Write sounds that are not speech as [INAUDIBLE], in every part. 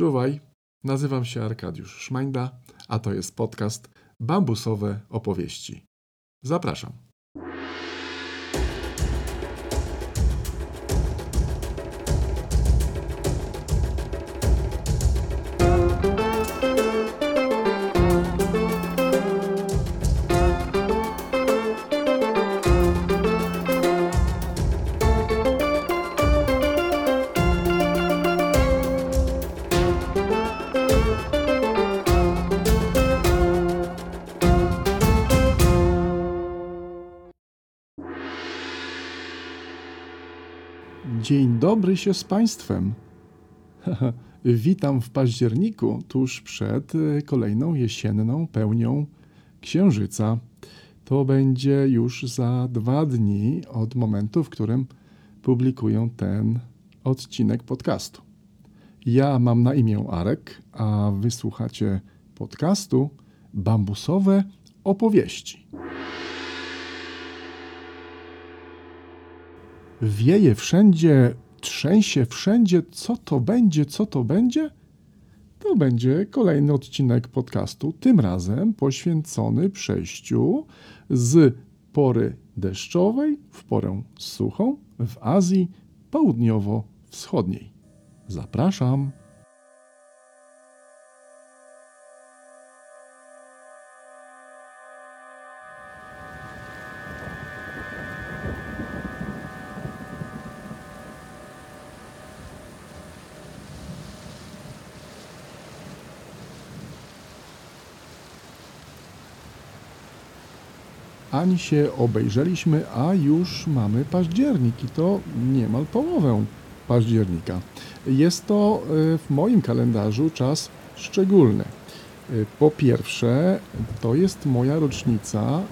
Czuwaj, nazywam się Arkadiusz Szmańda, a to jest podcast Bambusowe Opowieści. Zapraszam. Dobry się z Państwem. [LAUGHS] Witam w październiku, tuż przed e, kolejną jesienną pełnią księżyca. To będzie już za dwa dni od momentu, w którym publikuję ten odcinek podcastu. Ja mam na imię Arek, a wysłuchacie podcastu Bambusowe opowieści. wieje wszędzie, trzęsie wszędzie, co to będzie, co to będzie? To będzie kolejny odcinek podcastu, tym razem poświęcony przejściu z pory deszczowej w porę suchą w Azji Południowo-Wschodniej. Zapraszam. Ani się obejrzeliśmy, a już mamy październik i to niemal połowę października. Jest to e, w moim kalendarzu czas szczególny. E, po pierwsze, to jest moja rocznica e,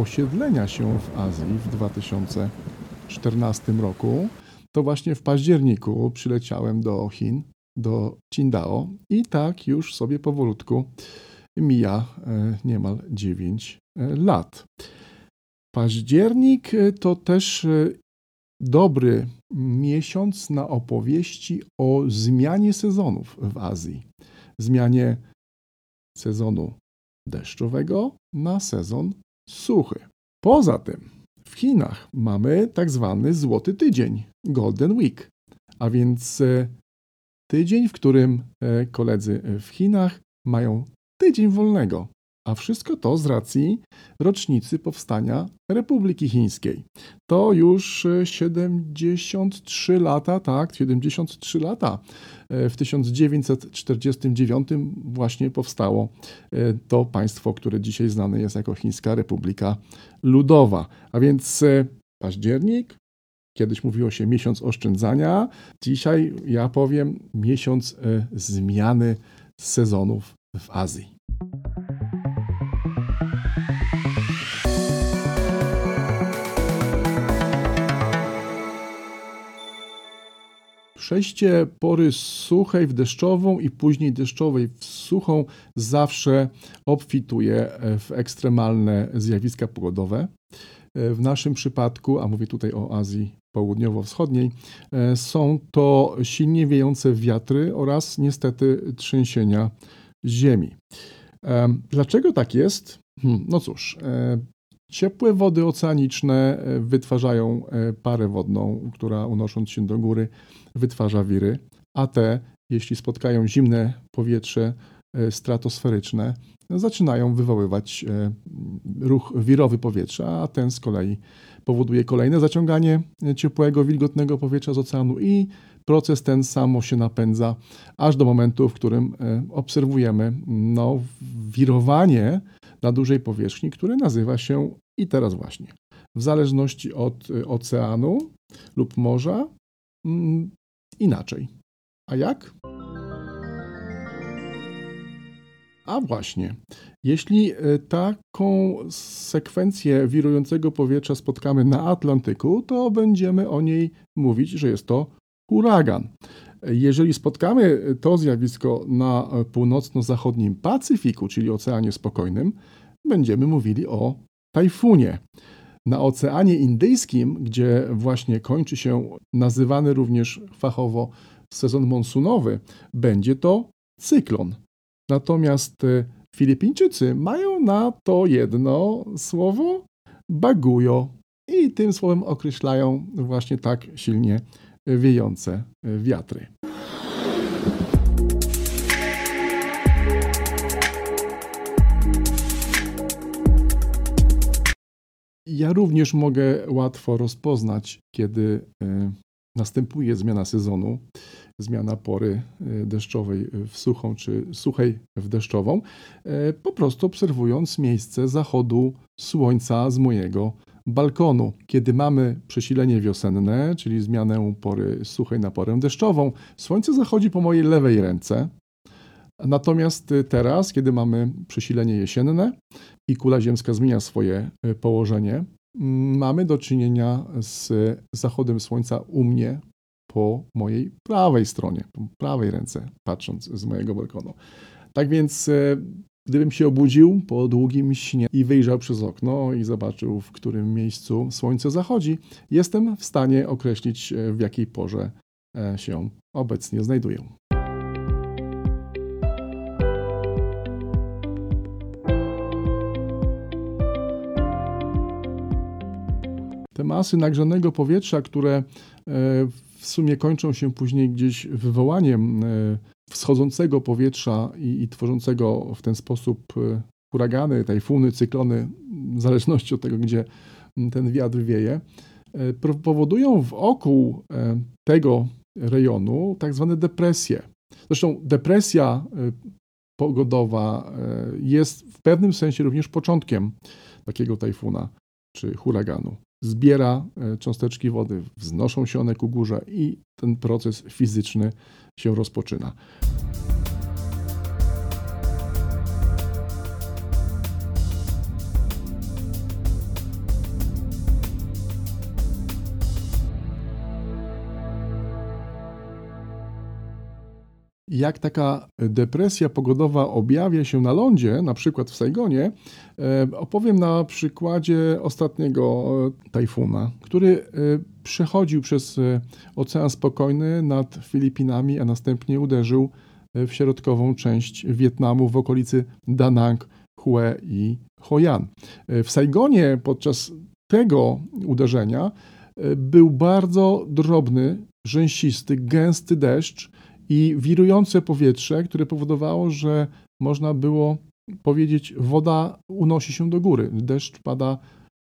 osiedlenia się w Azji w 2014 roku. To właśnie w październiku przyleciałem do Chin, do Qingdao i tak już sobie powolutku mija niemal 9 lat. Październik e, to też e, dobry miesiąc na opowieści o zmianie sezonów w Azji. Zmianie sezonu deszczowego na sezon suchy. Poza tym w Chinach mamy tak zwany złoty tydzień, Golden Week, a więc e, tydzień, w którym koledzy w Chinach mają tydzień wolnego. A wszystko to z racji rocznicy powstania Republiki Chińskiej. To już 73 e, lata, tak, 73 lata. E, w 1949 właśnie powstało e, to państwo, które dzisiaj znane jest jako Chińska Republika Ludowa. A więc październik, kiedyś mówiło się miesiąc oszczędzania, dzisiaj ja powiem miesiąc zmiany sezonów w Azji. Przejście pory suchej w deszczową i później deszczowej w suchą zawsze obfituje w ekstremalne zjawiska pogodowe. W naszym przypadku, a mówię tutaj o Azji Południowo-Wschodniej, są to silnie wiejące wiatry oraz niestety trzęsienia ziemi. Dlaczego tak jest? Hmm, no cóż, ciepłe wody oceaniczne wytwarzają parę wodną, która unosząc się do góry wytwarza wiry, a te, jeśli spotkają zimne powietrze e, stratosferyczne, zaczynają wywoływać e, ruch wirowy powietrza, a ten z kolei powoduje kolejne zaciąganie ciepłego, wilgotnego powietrza z oceanu i proces ten samo się napędza, aż do momentu, w którym e, obserwujemy no, wirowanie na dużej powierzchni, które nazywa się i teraz właśnie, w zależności od oceanu lub morza, inaczej. A jak? A właśnie, jeśli e, taką sekwencję wirującego powietrza spotkamy na Atlantyku, to będziemy o niej mówić, że jest to huragan. Jeżeli spotkamy to zjawisko na północno-zachodnim Pacyfiku, czyli Oceanie Spokojnym, będziemy mówili o tajfunie. Na Oceanie Indyjskim, gdzie właśnie kończy się nazywany również fachowo sezon monsunowy, będzie to cyklon. Natomiast Filipińczycy mają na to jedno słowo bagujo i tym słowem określają właśnie tak silnie wiejące wiatry. Ja również mogę łatwo rozpoznać, kiedy e, następuje zmiana sezonu, zmiana pory e, deszczowej w suchą czy suchej w deszczową, e, po prostu obserwując miejsce zachodu słońca z mojego balkonu. Kiedy mamy przesilenie wiosenne, czyli zmianę pory suchej na porę deszczową, słońce zachodzi po mojej lewej ręce. Natomiast teraz, kiedy mamy przesilenie jesienne i kula ziemska zmienia swoje położenie, mamy do czynienia z zachodem słońca u mnie po mojej prawej stronie, po prawej ręce, patrząc z mojego balkonu. Tak więc, e, gdybym się obudził po długim śnie i wyjrzał przez okno i zobaczył, w którym miejscu słońce zachodzi, jestem w stanie określić, w jakiej porze e, się obecnie znajduję. Te masy nagrzanego powietrza, które e, w sumie kończą się później gdzieś wywołaniem e, wschodzącego powietrza i, i tworzącego w ten sposób e, huragany, tajfuny, cyklony, w zależności od tego, gdzie ten wiatr wieje, powodują wokół tego rejonu tak zwane depresje. Zresztą depresja pogodowa jest w pewnym sensie również początkiem takiego tajfuna czy huraganu zbiera e, cząsteczki wody, wznoszą się one ku górze i ten proces fizyczny się rozpoczyna. Jak taka depresja pogodowa objawia się na lądzie, na przykład w Saigonie, e, opowiem na przykładzie ostatniego e, tajfuna, który e, przechodził przez Ocean Spokojny nad Filipinami, a następnie uderzył w środkową część Wietnamu w okolicy Danang, Hue i Hoi An. W Saigonie podczas tego uderzenia był bardzo drobny, rzęsisty, gęsty deszcz, i wirujące powietrze, które powodowało, że można było powiedzieć, woda unosi się do góry, deszcz pada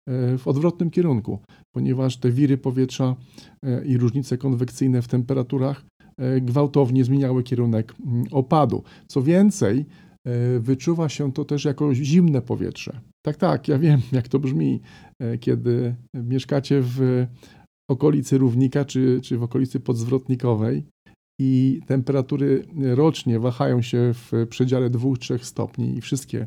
e, w odwrotnym kierunku, ponieważ te wiry powietrza e, i różnice konwekcyjne w temperaturach e, gwałtownie zmieniały kierunek mm, opadu. Co więcej, wyczuwa się to też jako zimne powietrze. Tak, tak, ja wiem, jak to brzmi, kiedy mieszkacie w okolicy równika czy, czy w okolicy podzwrotnikowej i temperatury rocznie wahają się w przedziale 2-3 stopni i wszystkie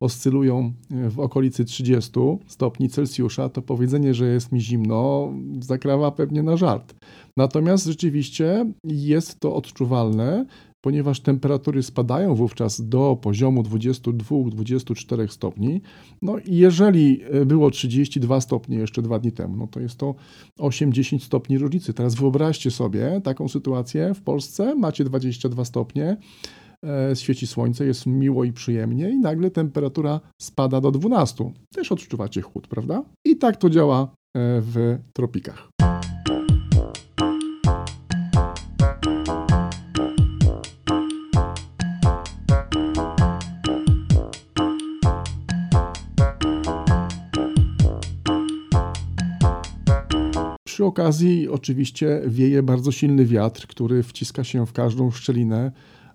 oscylują w okolicy 30 stopni Celsjusza, to powiedzenie, że jest mi zimno, zakrawa pewnie na żart. Natomiast rzeczywiście jest to odczuwalne ponieważ temperatury spadają wówczas do poziomu 22-24 stopni. No i jeżeli e, było 32 stopnie jeszcze dwa dni temu, no to jest to 8-10 stopni różnicy. Teraz wyobraźcie sobie taką sytuację w Polsce, macie 22 stopnie, e, świeci słońce, jest miło i przyjemnie i nagle temperatura spada do 12. Też odczuwacie chłód, prawda? I tak to działa e, w tropikach. Przy okazji oczywiście wieje bardzo silny wiatr, który wciska się w każdą szczelinę,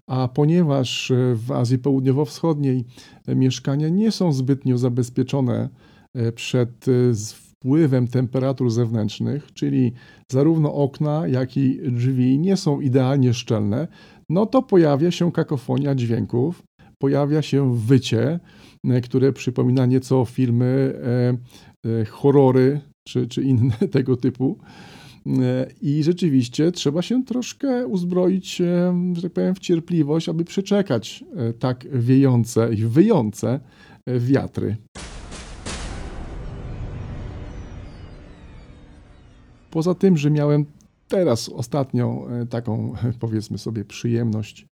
a ponieważ w Azji Południowo-Wschodniej mieszkania nie są zbytnio zabezpieczone e, przed e, wpływem temperatur zewnętrznych, czyli zarówno okna, jak i drzwi nie są idealnie szczelne, no to pojawia się kakofonia dźwięków, pojawia się wycie, e, które przypomina nieco filmy, horrory czy, czy inne [LAUGHS] tego typu. E, I rzeczywiście trzeba się troszkę uzbroić, e, że tak powiem, w cierpliwość, aby przeczekać e, tak wiejące i wyjące wiatry. Poza tym, że miałem teraz ostatnio taką, powiedzmy sobie, przyjemność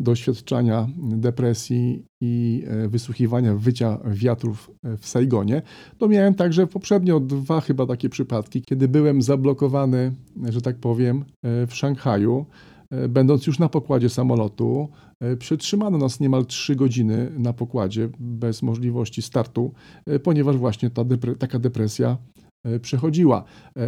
doświadczania depresji i wysłuchiwania wycia wiatrów w Saigonie, to miałem także poprzednio dwa chyba takie przypadki, kiedy byłem zablokowany, że tak powiem, w Szanghaju E, będąc już na pokładzie samolotu, e, przytrzymano nas niemal 3 godziny na pokładzie bez możliwości startu, e, ponieważ właśnie ta depre taka depresja przechodziła.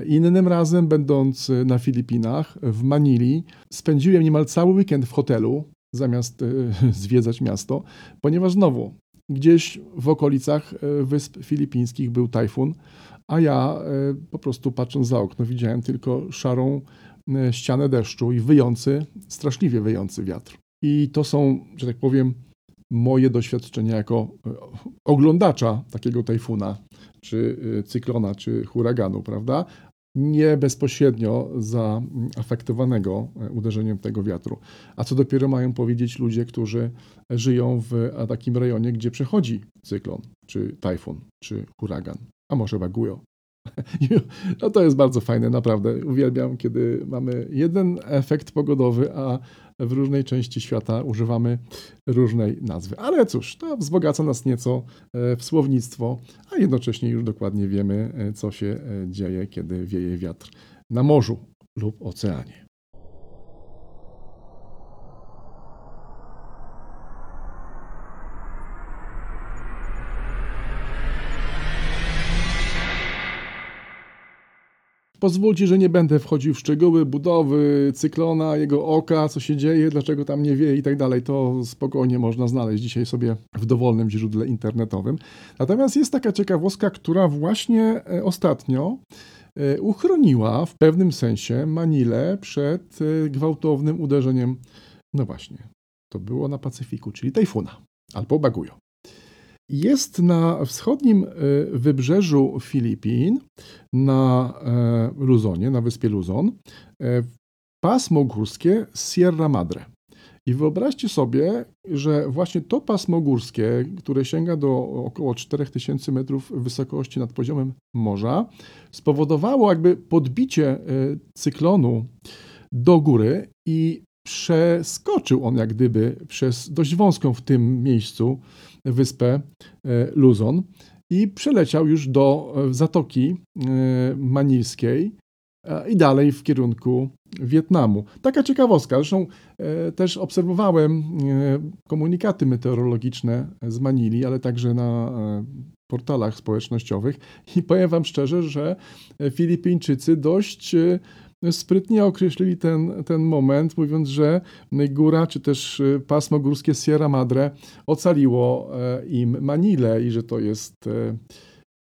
Innym razem, będąc na Filipinach, w Manili, spędziłem niemal cały weekend w hotelu, zamiast [LAUGHS] zwiedzać miasto, ponieważ znowu gdzieś w okolicach Wysp Filipińskich był tajfun, a ja po prostu patrząc za okno widziałem tylko szarą ścianę deszczu i wyjący, straszliwie wyjący wiatr. I to są, że tak powiem, moje doświadczenia jako oglądacza takiego tajfuna, czy cyklona, czy huraganu, prawda? Nie bezpośrednio zaafektowanego uderzeniem tego wiatru. A co dopiero mają powiedzieć ludzie, którzy żyją w takim rejonie, gdzie przechodzi cyklon, czy tajfun, czy huragan, a może baguio. [LAUGHS] No to jest bardzo fajne, naprawdę. Uwielbiam, kiedy mamy jeden efekt pogodowy, a w różnej części świata używamy różnej nazwy. Ale cóż, to wzbogaca nas nieco e, w słownictwo, a jednocześnie już dokładnie wiemy, e, co się e, dzieje, kiedy wieje wiatr na morzu lub oceanie. Pozwólcie, że nie będę wchodził w szczegóły budowy cyklona, jego oka, co się dzieje, dlaczego tam nie wie i tak dalej. To spokojnie można znaleźć dzisiaj sobie w dowolnym źródle internetowym. Natomiast jest taka ciekawostka, która właśnie e, ostatnio e, uchroniła w pewnym sensie Manilę przed e, gwałtownym uderzeniem. No właśnie, to było na Pacyfiku, czyli tajfuna albo bagujo. Jest na wschodnim wybrzeżu Filipin na e, Luzonie, na wyspie Luzon, e, pasmo górskie Sierra Madre. I wyobraźcie sobie, że właśnie to pasmo górskie, które sięga do około 4000 metrów wysokości nad poziomem morza, spowodowało jakby podbicie e, cyklonu do góry i przeskoczył on jak gdyby przez dość wąską w tym miejscu wyspę Luzon i przeleciał już do e, Zatoki e, Manilskiej e, i dalej w kierunku Wietnamu. Taka ciekawostka, zresztą też obserwowałem komunikaty meteorologiczne z Manili, ale także na portalach społecznościowych i powiem Wam szczerze, że Filipińczycy dość sprytnie określili ten, ten moment, mówiąc, że góra czy też y, pasmo górskie Sierra Madre ocaliło e, im Manilę i że to jest e,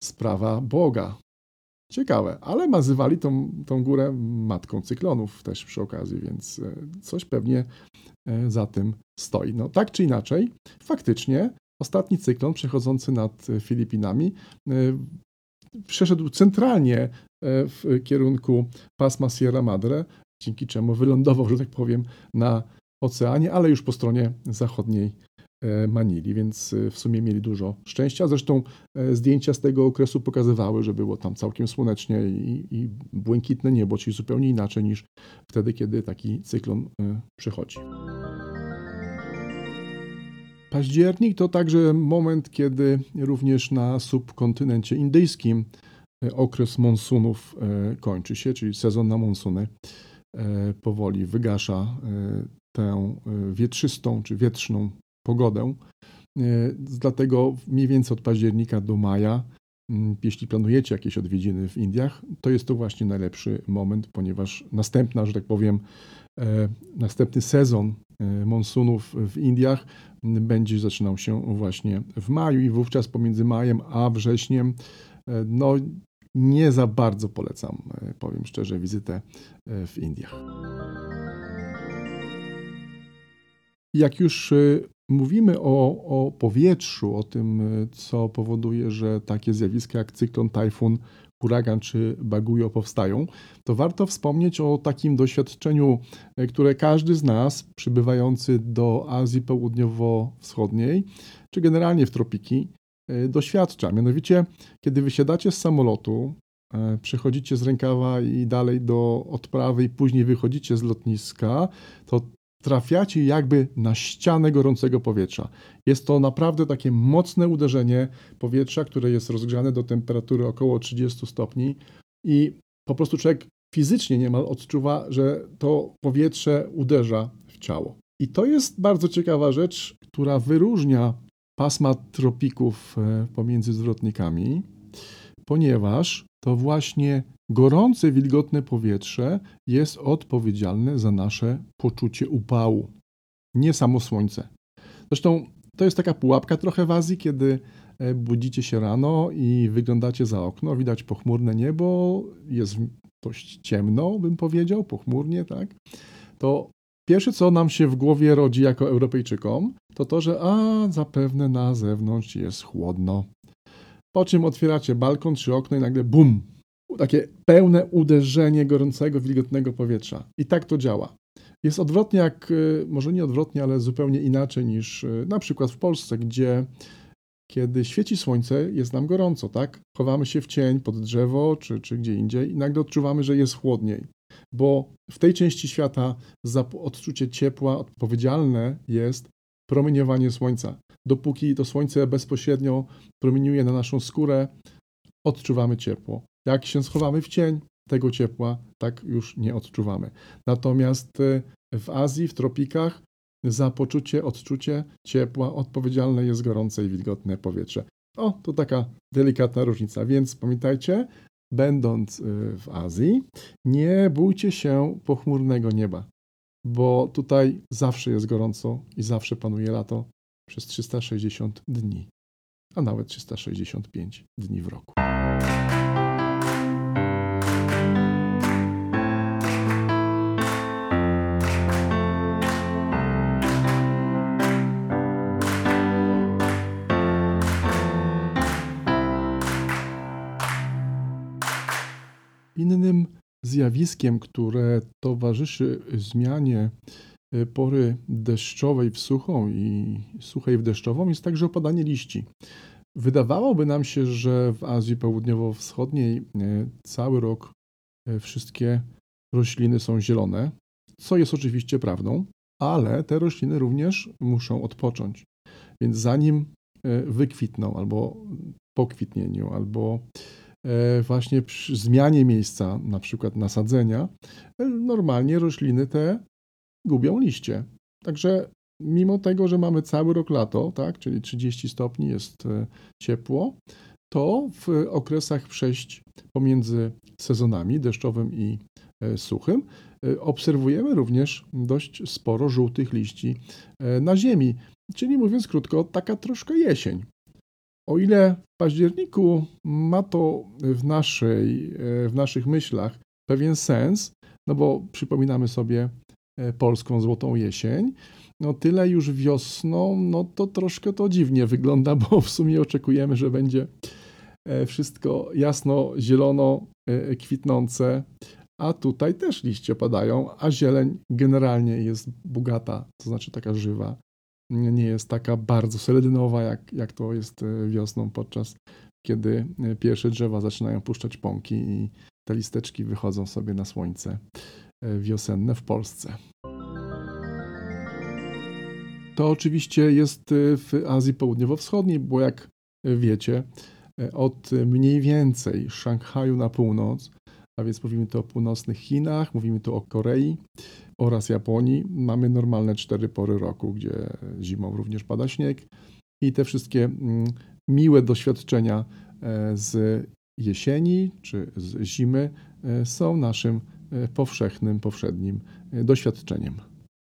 sprawa Boga. Ciekawe, ale nazywali tą, tą górę matką cyklonów też przy okazji, więc e, coś pewnie za tym stoi. No tak czy inaczej, faktycznie ostatni cyklon przechodzący nad Filipinami przeszedł centralnie e, w kierunku pasma Sierra Madre, dzięki czemu wylądował, że tak powiem, na oceanie, ale już po stronie zachodniej e, Manili, więc e, w sumie mieli dużo szczęścia. Zresztą zdjęcia z tego okresu pokazywały, że było tam całkiem słonecznie i, i błękitne niebo, czyli zupełnie inaczej niż wtedy, kiedy taki cyklon przychodzi. Październik to także moment, kiedy również na subkontynencie indyjskim e, okres monsunów e, kończy się, czyli sezon na monsuny e, powoli wygasza tę wietrzystą czy wietrzną pogodę. Dlatego mniej więcej od października do maja, jeśli planujecie jakieś odwiedziny w Indiach, to jest to właśnie najlepszy moment, ponieważ następna, że tak powiem, następny sezon monsunów w Indiach będzie zaczynał się właśnie w maju i wówczas pomiędzy majem a wrześniem e, no nie za bardzo polecam, e, powiem szczerze, wizytę e, w Indiach. Jak już mówimy o, o powietrzu, o tym, co powoduje, że takie zjawiska jak cyklon, tajfun huragan czy bagujo powstają, to warto wspomnieć o takim doświadczeniu, e, które każdy z nas przybywający do Azji Południowo-Wschodniej, czy generalnie w tropiki, e, doświadcza. Mianowicie, kiedy wysiadacie z samolotu, e, przechodzicie z rękawa i dalej do odprawy i później wychodzicie z lotniska, to trafiacie jakby na ścianę gorącego powietrza. Jest to naprawdę takie mocne uderzenie powietrza, które jest rozgrzane do temperatury około 30 stopni i po prostu człowiek fizycznie niemal odczuwa, że to powietrze uderza w ciało. I to jest bardzo ciekawa rzecz, która wyróżnia pasma tropików e, pomiędzy zwrotnikami, ponieważ to właśnie gorące, wilgotne powietrze jest odpowiedzialne za nasze poczucie upału, nie samo słońce. Zresztą to jest taka pułapka trochę w Azji, kiedy e, budzicie się rano i wyglądacie za okno, widać pochmurne niebo, jest dość ciemno, bym powiedział, pochmurnie, tak? To Pierwsze, co nam się w głowie rodzi jako Europejczykom, to to, że a zapewne na zewnątrz jest chłodno. Po czym otwieracie balkon czy okno i nagle bum! Takie pełne uderzenie gorącego, wilgotnego powietrza. I tak to działa. Jest odwrotnie, jak y, może nie odwrotnie, ale zupełnie inaczej niż y, na przykład w Polsce, gdzie kiedy świeci słońce, jest nam gorąco, tak? Chowamy się w cień pod drzewo czy, czy gdzie indziej i nagle odczuwamy, że jest chłodniej bo w tej części świata za odczucie ciepła odpowiedzialne jest promieniowanie słońca. Dopóki to słońce bezpośrednio promieniuje na naszą skórę, odczuwamy ciepło. Jak się schowamy w cień, tego ciepła tak już nie odczuwamy. Natomiast y, w Azji, w tropikach, za poczucie, odczucie ciepła odpowiedzialne jest gorące i wilgotne powietrze. O, to taka delikatna różnica. Więc pamiętajcie, będąc y, w Azji, nie bójcie się pochmurnego nieba, bo tutaj zawsze jest gorąco i zawsze panuje lato przez 360 dni, a nawet 365 dni w roku. Innym zjawiskiem, które towarzyszy zmianie e, pory deszczowej w suchą i suchej w deszczową jest także opadanie liści. Wydawałoby nam się, że w Azji Południowo-Wschodniej e, cały rok e, wszystkie rośliny są zielone, co jest oczywiście prawdą, ale te rośliny również muszą odpocząć. Więc zanim wykwitną, albo po kwitnieniu, albo właśnie przy zmianie miejsca, na przykład nasadzenia, e, normalnie rośliny te gubią liście. Także mimo tego, że mamy cały rok lato, tak, czyli 30 stopni jest e, ciepło, to w okresach przejść pomiędzy sezonami deszczowym i suchym obserwujemy również dość sporo żółtych liści na ziemi. Czyli mówiąc krótko, taka troszkę jesień. O ile w październiku ma to w, naszej, e, w naszych myślach pewien sens, no bo przypominamy sobie e, polską złotą jesień, no tyle już wiosną, no to troszkę to dziwnie wygląda, [LAUGHS] bo w sumie oczekujemy, że będzie e, wszystko jasno, zielono, kwitnące, a tutaj też liście padają, a zieleń generalnie jest bogata, to znaczy taka żywa nie jest taka bardzo seledynowa, jak, jak to jest e, wiosną, podczas kiedy e, pierwsze drzewa zaczynają puszczać pąki i te listeczki wychodzą sobie na słońce e, wiosenne w Polsce. To oczywiście jest w Azji Południowo-Wschodniej, bo jak wiecie, od mniej więcej Szanghaju na północ, a więc mówimy tu o północnych Chinach, mówimy tu o Korei, oraz Japonii mamy normalne cztery pory roku, gdzie zimą również pada śnieg i te wszystkie mm, miłe doświadczenia e, z jesieni czy z zimy e, są naszym e, powszechnym, powszednim doświadczeniem.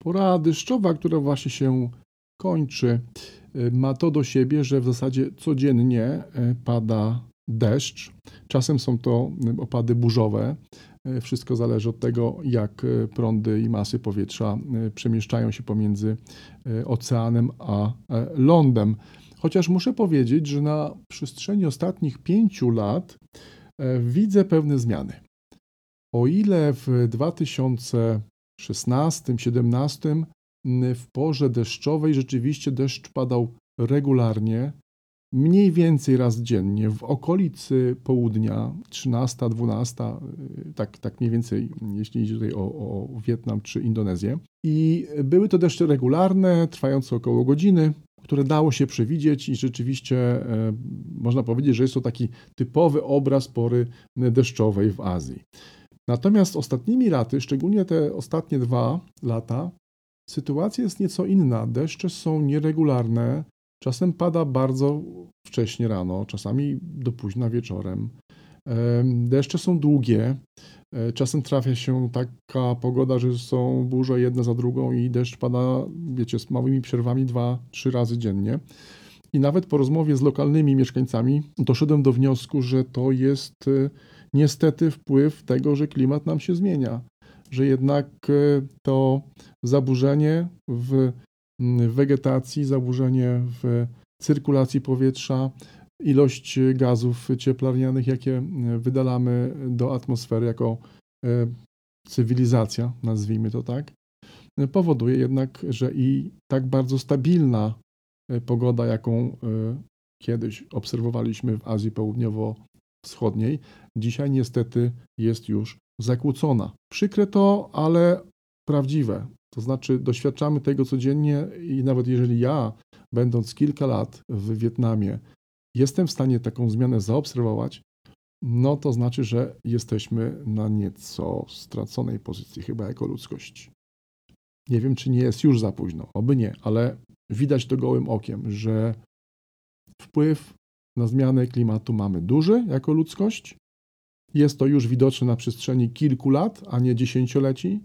Pora deszczowa, która właśnie się kończy, ma to do siebie, że w zasadzie codziennie pada deszcz. Czasem są to opady burzowe, E, wszystko zależy od tego, jak e, prądy i masy powietrza e, przemieszczają się pomiędzy oceanem a lądem. Chociaż muszę powiedzieć, że na przestrzeni ostatnich pięciu lat widzę pewne zmiany. O ile w 2016-2017 w porze deszczowej rzeczywiście deszcz padał regularnie, mniej więcej raz dziennie w okolicy południa, 13, 12, tak, tak mniej więcej, jeśli idzie tutaj o, o Wietnam czy Indonezję. I były to deszcze regularne, trwające około godziny, które dało się przewidzieć i rzeczywiście e, można powiedzieć, że jest to taki typowy obraz pory deszczowej w Azji. Natomiast ostatnimi laty, szczególnie te ostatnie dwa lata, sytuacja jest nieco inna. Deszcze są nieregularne, czasem pada bardzo wcześnie rano, czasami do późna wieczorem. Deszcze są długie, e, czasem trafia się taka pogoda, że są burze jedna za drugą i deszcz pada, wiecie, z małymi przerwami dwa, trzy razy dziennie. I nawet po rozmowie z lokalnymi mieszkańcami doszedłem do wniosku, że to jest e, niestety wpływ tego, że klimat nam się zmienia, że jednak e, to zaburzenie w wegetacji, zaburzenie w cyrkulacji powietrza, ilość gazów cieplarnianych, jakie wydalamy do atmosfery jako e, cywilizacja, nazwijmy to tak, powoduje jednak, że i tak bardzo stabilna e, pogoda, jaką kiedyś obserwowaliśmy w Azji Południowo-Wschodniej, dzisiaj niestety jest już zakłócona. Przykre to, ale prawdziwe. To znaczy, doświadczamy tego codziennie i nawet jeżeli ja, będąc kilka lat w Wietnamie, jestem w stanie taką zmianę zaobserwować, no to znaczy, że jesteśmy na nieco straconej pozycji, chyba jako ludzkość. Nie wiem, czy nie jest już za późno, oby nie, ale widać to gołym okiem, że wpływ na zmianę klimatu mamy duży jako ludzkość. Jest to już widoczne na przestrzeni kilku lat, a nie dziesięcioleci,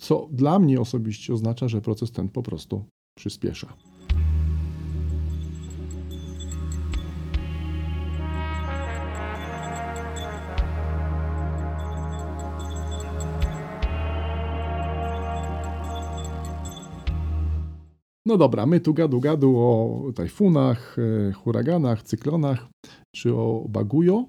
co dla mnie osobiście oznacza, że proces ten po prostu przyspiesza. No dobra, my tu gadu gadu o tajfunach, e, huraganach, cyklonach czy o Baguyo,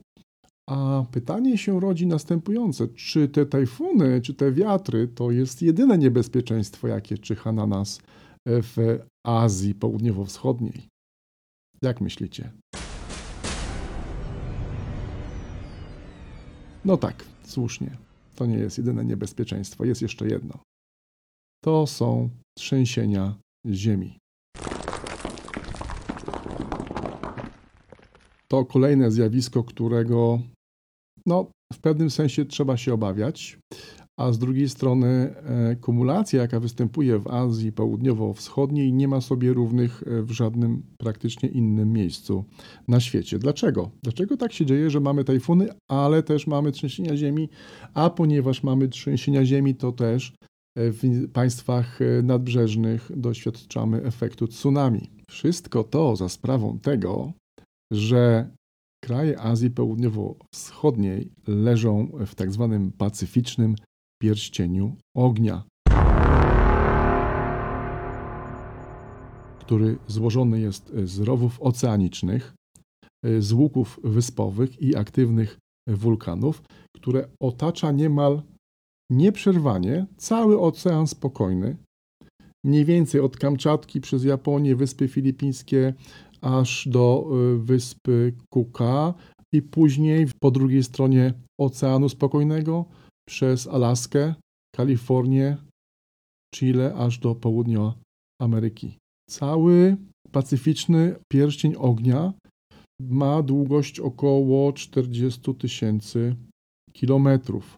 a pytanie się rodzi następujące: czy te tajfuny, czy te wiatry to jest jedyne niebezpieczeństwo, jakie czyha na nas w Azji Południowo-Wschodniej? Jak myślicie? No tak, słusznie. To nie jest jedyne niebezpieczeństwo, jest jeszcze jedno. To są trzęsienia ziemi. To kolejne zjawisko, którego no, w pewnym sensie trzeba się obawiać, a z drugiej strony e, kumulacja, jaka występuje w Azji Południowo-Wschodniej, nie ma sobie równych e, w żadnym praktycznie innym miejscu na świecie. Dlaczego? Dlaczego tak się dzieje, że mamy tajfuny, ale też mamy trzęsienia ziemi, a ponieważ mamy trzęsienia ziemi, to też e, w państwach nadbrzeżnych doświadczamy efektu tsunami. Wszystko to za sprawą tego, że Kraje Azji Południowo-Wschodniej leżą w tak zwanym pacyficznym pierścieniu ognia, który złożony jest z rowów oceanicznych, z łuków wyspowych i aktywnych wulkanów, które otacza niemal nieprzerwanie cały Ocean Spokojny, mniej więcej od Kamczatki przez Japonię, Wyspy Filipińskie, aż do y, wyspy Kuka i później po drugiej stronie Oceanu Spokojnego przez Alaskę, Kalifornię, Chile aż do południa Ameryki. Cały pacyficzny pierścień ognia ma długość około 40 tysięcy kilometrów.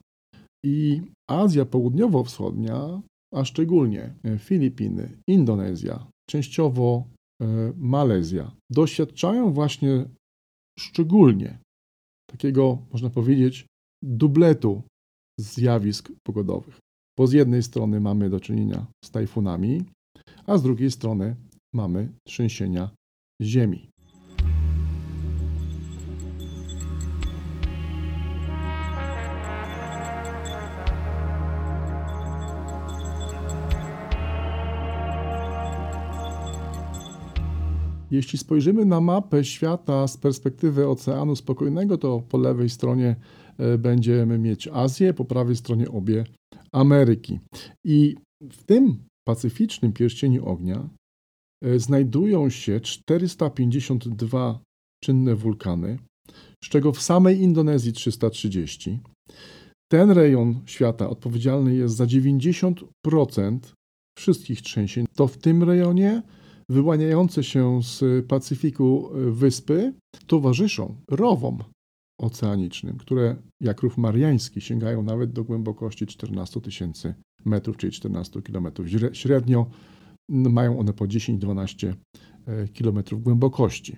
I Azja Południowo-Wschodnia, a szczególnie Filipiny, Indonezja, częściowo Malezja doświadczają właśnie szczególnie takiego, można powiedzieć, dubletu zjawisk pogodowych. Bo z jednej strony mamy do czynienia z tajfunami, a z drugiej strony mamy trzęsienia ziemi. Jeśli spojrzymy na mapę świata z perspektywy Oceanu Spokojnego, to po lewej stronie e, będziemy mieć Azję, po prawej stronie obie Ameryki. I w tym pacyficznym pierścieniu ognia e, znajdują się 452 czynne wulkany, z czego w samej Indonezji 330. Ten rejon świata odpowiedzialny jest za 90% wszystkich trzęsień. To w tym rejonie wyłaniające się z Pacyfiku wyspy towarzyszą rowom oceanicznym, które jak rów mariański sięgają nawet do głębokości 14 tysięcy metrów, czyli 14 kilometrów. Średnio mają one po 10-12 e, kilometrów głębokości.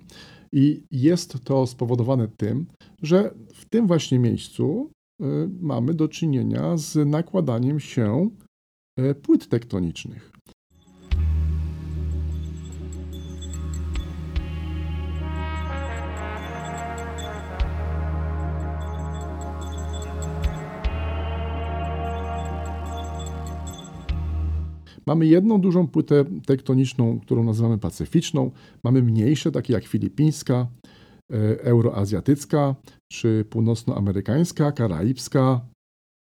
I jest to spowodowane tym, że w tym właśnie miejscu e, mamy do czynienia z nakładaniem się e, płyt tektonicznych. Mamy jedną dużą płytę tektoniczną, którą nazywamy pacyficzną. Mamy mniejsze, takie jak filipińska, e, euroazjatycka, czy północnoamerykańska, karaibska,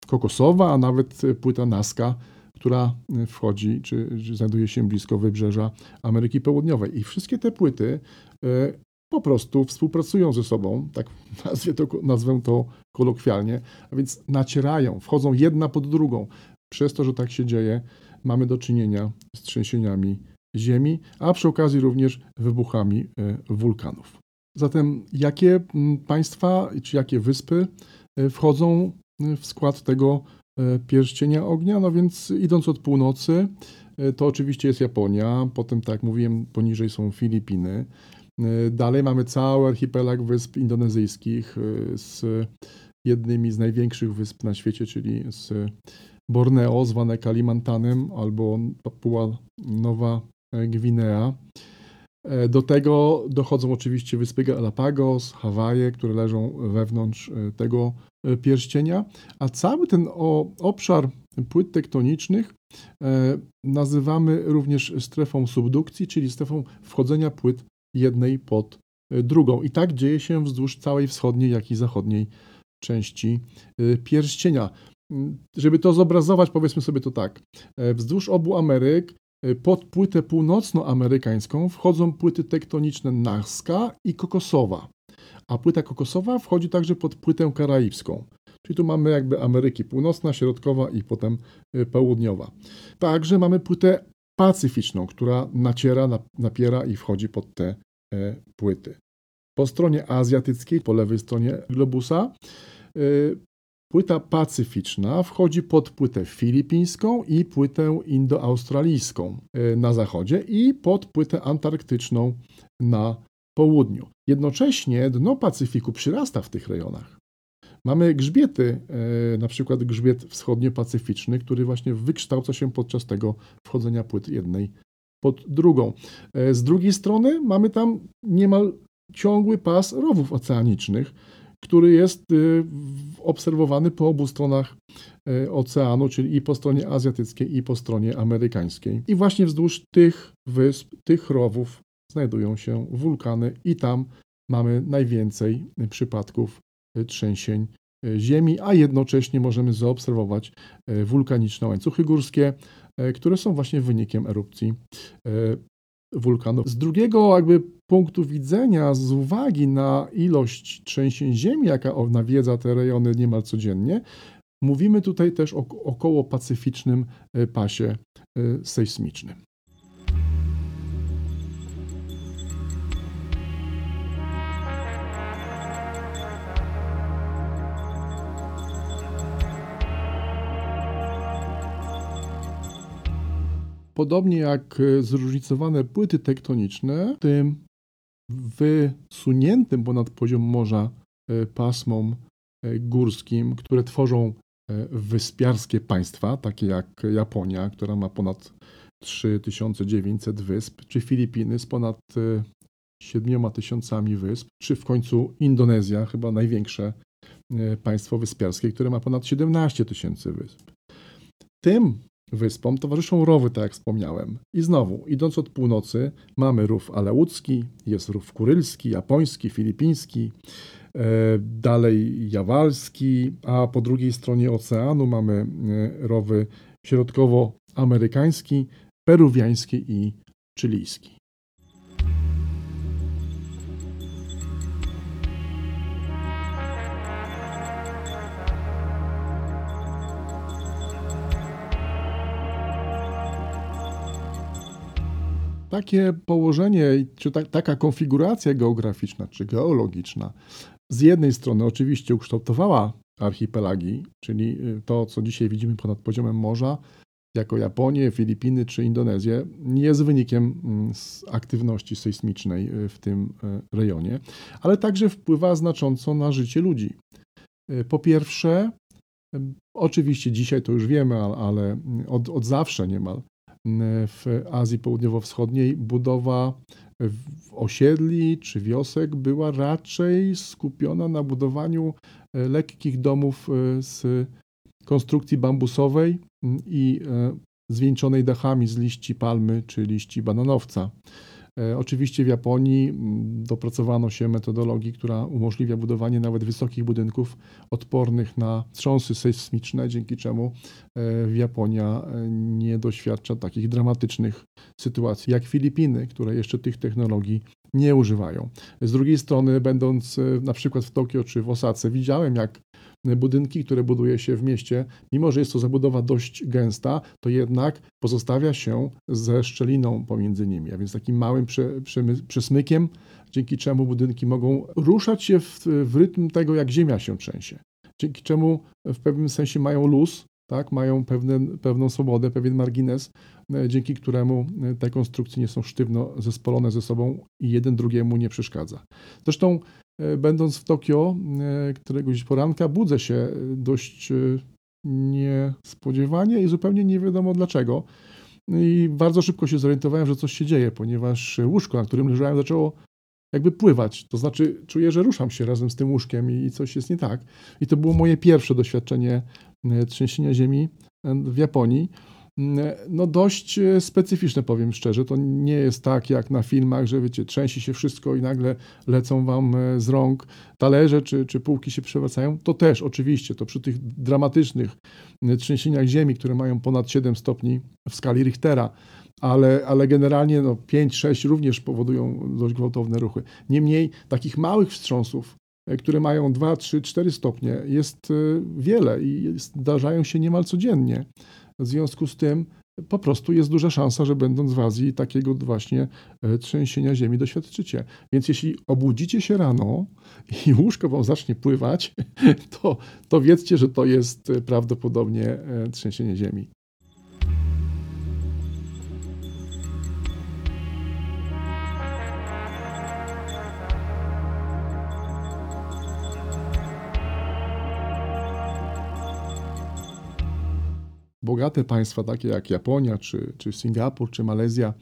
kokosowa, a nawet płyta Nazca, która wchodzi, czy, czy znajduje się blisko wybrzeża Ameryki Południowej. I wszystkie te płyty e, po prostu współpracują ze sobą, tak [LAUGHS] nazwę to, nazwę to kolokwialnie, a więc nacierają, wchodzą jedna pod drugą. Przez to, że tak się dzieje, mamy do czynienia z trzęsieniami ziemi, a przy okazji również wybuchami e, wulkanów. Zatem jakie państwa czy jakie wyspy e, wchodzą e, w skład tego pierścienia ognia? No więc idąc od północy, to oczywiście jest Japonia, potem tak jak mówiłem, poniżej są Filipiny. Dalej mamy cały archipelag wysp indonezyjskich z jednymi z największych wysp na świecie, czyli z Borneo, zwane Kalimantanem, albo Papua Nowa Gwinea. E, do tego dochodzą oczywiście wyspy Galapagos, Hawaje, które leżą wewnątrz e, tego e, pierścienia, a cały ten obszar płyt tektonicznych nazywamy również strefą subdukcji, czyli strefą wchodzenia płyt jednej pod drugą. I tak dzieje się wzdłuż całej wschodniej, jak i zachodniej części pierścienia. Żeby to zobrazować, powiedzmy sobie to tak. E, wzdłuż obu Ameryk e, pod płytę północnoamerykańską wchodzą płyty tektoniczne Nazca i Kokosowa, a płyta kokosowa wchodzi także pod płytę karaibską. Czyli tu mamy jakby Ameryki Północna, Środkowa i potem e, Południowa. Także mamy płytę pacyficzną, która naciera, napiera i wchodzi pod te płyty. Po stronie azjatyckiej, po lewej stronie globusa, Płyta pacyficzna wchodzi pod płytę filipińską i płytę indoaustralijską e, na zachodzie i pod płytę antarktyczną na południu. Jednocześnie dno Pacyfiku przyrasta w tych rejonach. Mamy grzbiety, e, na przykład grzbiet wschodnio-pacyficzny, który właśnie wykształca się podczas tego wchodzenia płyt jednej pod drugą. E, z drugiej strony mamy tam niemal ciągły pas rowów oceanicznych, który jest y, obserwowany po obu stronach y, oceanu, czyli i po stronie azjatyckiej, i po stronie amerykańskiej. I właśnie wzdłuż tych wysp, tych rowów znajdują się wulkany, i tam mamy najwięcej przypadków y, trzęsień Ziemi, a jednocześnie możemy zaobserwować wulkaniczne łańcuchy górskie, które są właśnie wynikiem erupcji wulkanów. Z drugiego jakby punktu widzenia, z uwagi na ilość trzęsień ziemi, jaka nawiedza te rejony niemal codziennie, mówimy tutaj też o około pacyficznym e, pasie e, sejsmicznym. Podobnie jak e, zróżnicowane płyty tektoniczne, tym wysuniętym ponad poziom morza e, pasmom e, górskim, które tworzą wyspiarskie państwa, takie jak Japonia, która ma ponad 3900 wysp, czy Filipiny z ponad 7 tysiącami wysp, czy w końcu Indonezja, chyba największe państwo wyspiarskie, które ma ponad 17 tysięcy wysp. Tym wyspom towarzyszą rowy, tak jak wspomniałem. I znowu, idąc od północy, mamy rów aleucki, jest rów kurylski, japoński, filipiński, e, dalej jawalski, a po drugiej stronie oceanu mamy e, rowy środkowoamerykański, peruwiański i chilijski. Takie położenie, czy ta, taka konfiguracja geograficzna, czy geologiczna, z jednej strony oczywiście ukształtowała archipelagi, czyli y, to, co dzisiaj widzimy ponad poziomem morza, jako Japonię, Filipiny czy Indonezję, jest wynikiem mm, aktywności sejsmicznej y, w tym y, rejonie, ale także wpływa znacząco na życie ludzi. Po pierwsze, oczywiście dzisiaj to już wiemy, ale od, od zawsze niemal w Azji Południowo-Wschodniej budowa osiedli czy wiosek była raczej skupiona na budowaniu e, lekkich domów e, z konstrukcji bambusowej i e, zwieńczonej dachami z liści palmy czy liści bananowca. E, oczywiście w Japonii dopracowano się metodologii, która umożliwia budowanie nawet wysokich budynków odpornych na wstrząsy sejsmiczne, dzięki czemu e, Japonia e, nie doświadcza takich dramatycznych sytuacji jak Filipiny, które jeszcze tych technologii nie używają. Z drugiej strony, będąc na przykład w Tokio czy w Osace, widziałem jak budynki, które buduje się w mieście, mimo że jest to zabudowa dość gęsta, to jednak pozostawia się ze szczeliną pomiędzy nimi, a więc takim małym prze, przesmykiem, dzięki czemu budynki mogą ruszać się w, w rytm tego, jak ziemia się trzęsie. Dzięki czemu w pewnym sensie mają luz, tak, mają pewne, pewną swobodę, pewien margines, e, dzięki któremu e, te konstrukcje nie są sztywno zespolone ze sobą i jeden drugiemu nie przeszkadza. Zresztą będąc w Tokio e, któregoś poranka, budzę się dość e, niespodziewanie i zupełnie nie wiadomo dlaczego. I bardzo szybko się zorientowałem, że coś się dzieje, ponieważ łóżko, na którym leżałem, zaczęło jakby pływać. To znaczy, czuję, że ruszam się razem z tym łóżkiem i coś jest nie tak. I to było moje pierwsze doświadczenie trzęsienia ziemi w Japonii no dość e, specyficzne, powiem szczerze. To nie jest tak jak na filmach, że wiecie, trzęsi się wszystko i nagle lecą wam e, z rąk talerze czy, czy półki się przewracają. To też oczywiście, to przy tych dramatycznych e, trzęsieniach ziemi, które mają ponad 7 stopni w skali Richtera, ale, ale generalnie no, 5-6 również powodują dość gwałtowne ruchy. Niemniej takich małych wstrząsów, które mają 2, 3, 4 stopnie, jest wiele i zdarzają się niemal codziennie. W związku z tym po prostu jest duża szansa, że będąc w Azji takiego właśnie e, trzęsienia ziemi doświadczycie. Więc jeśli obudzicie się rano i łóżko wam zacznie pływać, [LAUGHS] to, to wiedzcie, że to jest e, prawdopodobnie e, trzęsienie ziemi. Bogate państwa, takie jak Japonia, czy, czy Singapur, czy Malezja,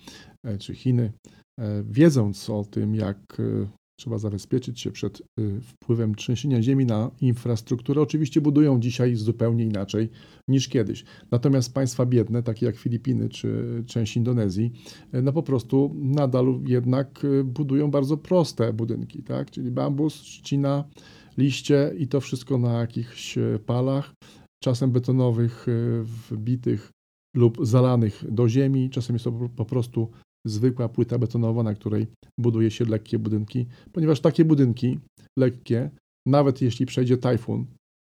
e, czy Chiny, e, wiedząc o tym, jak e, trzeba zabezpieczyć się przed wpływem trzęsienia ziemi na infrastrukturę, oczywiście budują dzisiaj zupełnie inaczej niż kiedyś. Natomiast państwa biedne, takie jak Filipiny czy część Indonezji, no po prostu nadal jednak budują bardzo proste budynki, tak? czyli bambus, trzcina, liście i to wszystko na jakichś palach czasem betonowych, e, wbitych lub zalanych do ziemi, czasem jest to po prostu zwykła płyta betonowa, na której buduje się lekkie budynki, ponieważ takie budynki lekkie, nawet jeśli przejdzie tajfun,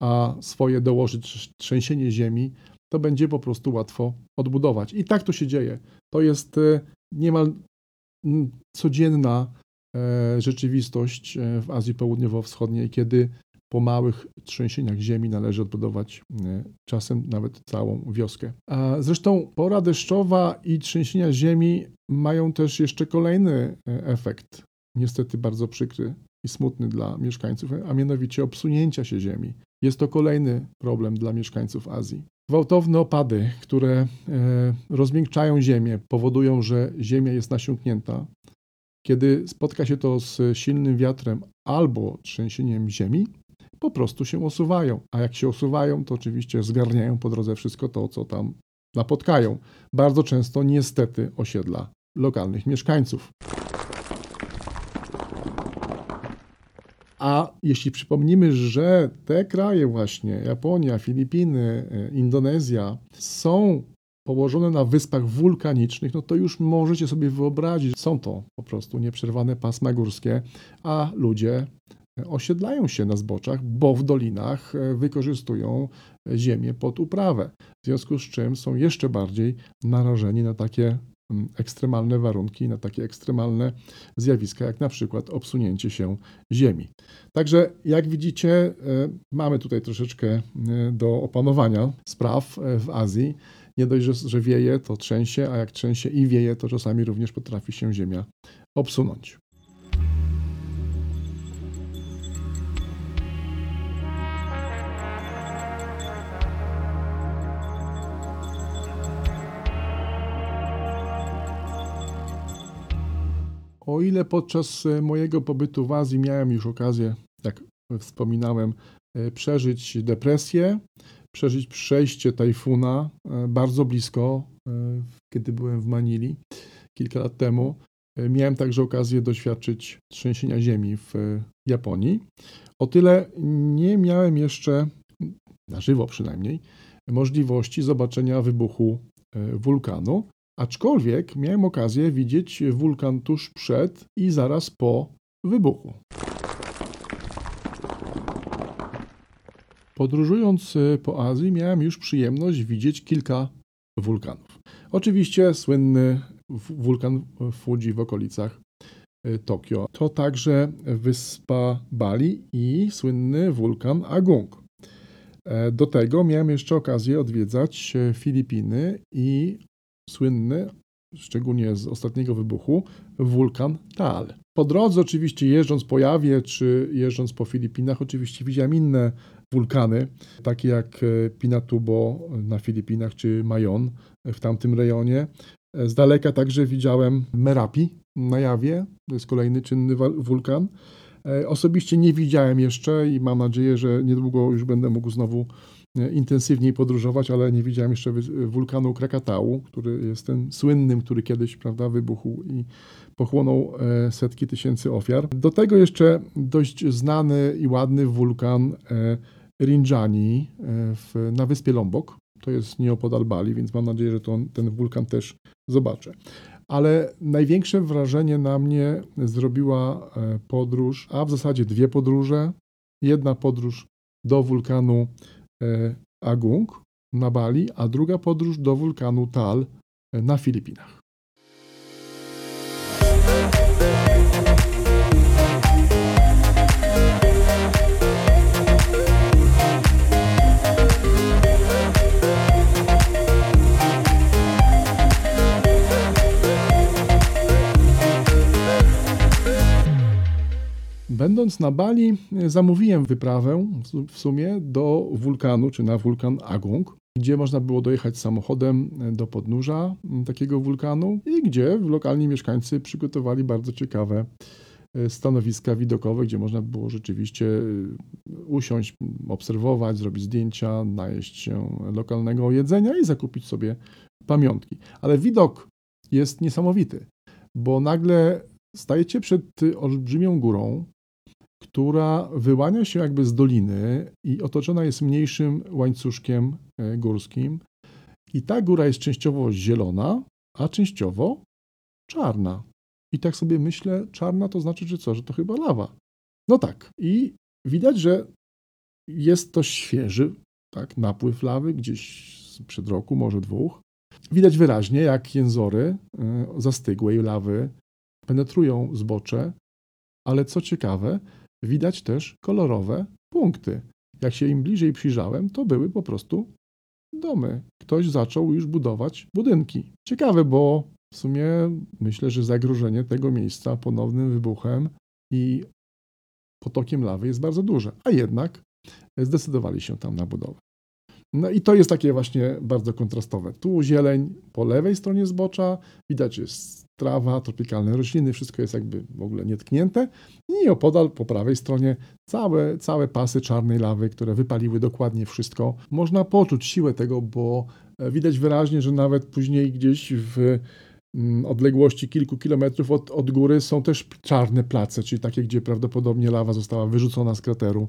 a swoje dołoży trzęsienie ziemi, to będzie po prostu łatwo odbudować. I tak to się dzieje. To jest e, niemal codzienna e, rzeczywistość w Azji Południowo-Wschodniej, kiedy po małych trzęsieniach ziemi należy odbudować e, czasem nawet całą wioskę. A zresztą pora deszczowa i trzęsienia ziemi mają też jeszcze kolejny e, efekt, niestety bardzo przykry i smutny dla mieszkańców, a mianowicie obsunięcia się ziemi. Jest to kolejny problem dla mieszkańców Azji. Gwałtowne opady, które e, rozmiękczają ziemię, powodują, że ziemia jest nasiąknięta. Kiedy spotka się to z silnym wiatrem albo trzęsieniem ziemi, po prostu się osuwają. A jak się osuwają, to oczywiście zgarniają po drodze wszystko to, co tam napotkają. Bardzo często niestety osiedla lokalnych mieszkańców. A jeśli przypomnimy, że te kraje właśnie, Japonia, Filipiny, e, Indonezja, są położone na wyspach wulkanicznych, no to już możecie sobie wyobrazić, są to po prostu nieprzerwane pasma górskie, a ludzie osiedlają się na zboczach, bo w dolinach e, wykorzystują ziemię pod uprawę. W związku z czym są jeszcze bardziej narażeni na takie mm, ekstremalne warunki, na takie ekstremalne zjawiska, jak na przykład obsunięcie się Ziemi. Także, jak widzicie, e, mamy tutaj troszeczkę e, do opanowania spraw w Azji. Nie dość, że wieje, to trzęsie, a jak trzęsie i wieje, to czasami również potrafi się Ziemia obsunąć. O ile podczas e, mojego pobytu w Azji miałem już okazję, jak wspominałem, e, przeżyć depresję, przeżyć przejście tajfuna e, bardzo blisko, kiedy byłem w Manili kilka lat temu. Miałem także okazję doświadczyć trzęsienia ziemi w Japonii. O tyle nie miałem jeszcze, na żywo przynajmniej, możliwości zobaczenia wybuchu wulkanu, aczkolwiek miałem okazję widzieć wulkan tuż przed i zaraz po wybuchu. Podróżując e, po Azji, miałem już przyjemność widzieć kilka wulkanów. Oczywiście słynny wulkan Fuji w okolicach e, Tokio. To także wyspa Bali i słynny wulkan Agung. E, do tego miałem jeszcze okazję odwiedzać Filipiny i słynny, szczególnie z ostatniego wybuchu, wulkan Taal. Po drodze oczywiście jeżdżąc po Jawie czy jeżdżąc po Filipinach oczywiście widziałem inne wulkany, takie jak e, Pinatubo na Filipinach czy Mayon w tamtym rejonie. E, z daleka także widziałem Merapi na Jawie, to jest kolejny czynny wulkan. E, osobiście nie widziałem jeszcze i mam nadzieję, że niedługo już będę mógł znowu intensywniej podróżować, ale nie widziałem jeszcze wulkanu Krakatału, który jest ten słynnym, który kiedyś prawda, wybuchł i pochłonął e, setki tysięcy ofiar. Do tego jeszcze dość znany i ładny wulkan e, Rinjani na wyspie Lombok. To jest nieopodal Bali, więc mam nadzieję, że to, ten wulkan też zobaczę. Ale największe wrażenie na mnie zrobiła podróż, a w zasadzie dwie podróże. Jedna podróż do wulkanu E, Agung na Bali, a druga podróż do wulkanu Tal e, na Filipinach. Będąc na Bali, e, zamówiłem wyprawę w sumie do wulkanu, czy na wulkan Agung, gdzie można było dojechać samochodem e, do podnóża takiego wulkanu i gdzie lokalni mieszkańcy przygotowali bardzo ciekawe e, stanowiska widokowe, gdzie można było rzeczywiście usiąść, obserwować, zrobić zdjęcia, najeść się lokalnego jedzenia i zakupić sobie pamiątki. Ale widok jest niesamowity, bo nagle stajecie przed olbrzymią górą, która wyłania się jakby z doliny i otoczona jest mniejszym łańcuszkiem e, górskim. I ta góra jest częściowo zielona, a częściowo czarna. I tak sobie myślę, czarna to znaczy, że co, że to chyba lawa. No tak. I widać, że jest to świeży tak, napływ lawy, gdzieś przed roku, może dwóch. Widać wyraźnie, jak jęzory e, zastygłej lawy penetrują zbocze, ale co ciekawe, widać też kolorowe punkty. Jak się im bliżej przyjrzałem, to były po prostu domy. Ktoś zaczął już budować budynki. Ciekawe, bo w sumie myślę, że zagrożenie tego miejsca ponownym wybuchem i potokiem lawy jest bardzo duże, a jednak zdecydowali się tam na budowę. No i to jest takie właśnie bardzo kontrastowe. Tu zieleń po lewej stronie zbocza, widać jest trawa, tropikalne rośliny, wszystko jest jakby w ogóle nietknięte. I opodal po prawej stronie całe, całe pasy czarnej lawy, które wypaliły dokładnie wszystko. Można poczuć siłę tego, bo e, widać wyraźnie, że nawet później gdzieś w mm, odległości kilku kilometrów od, od góry są też czarne place, czyli takie, gdzie prawdopodobnie lawa została wyrzucona z krateru,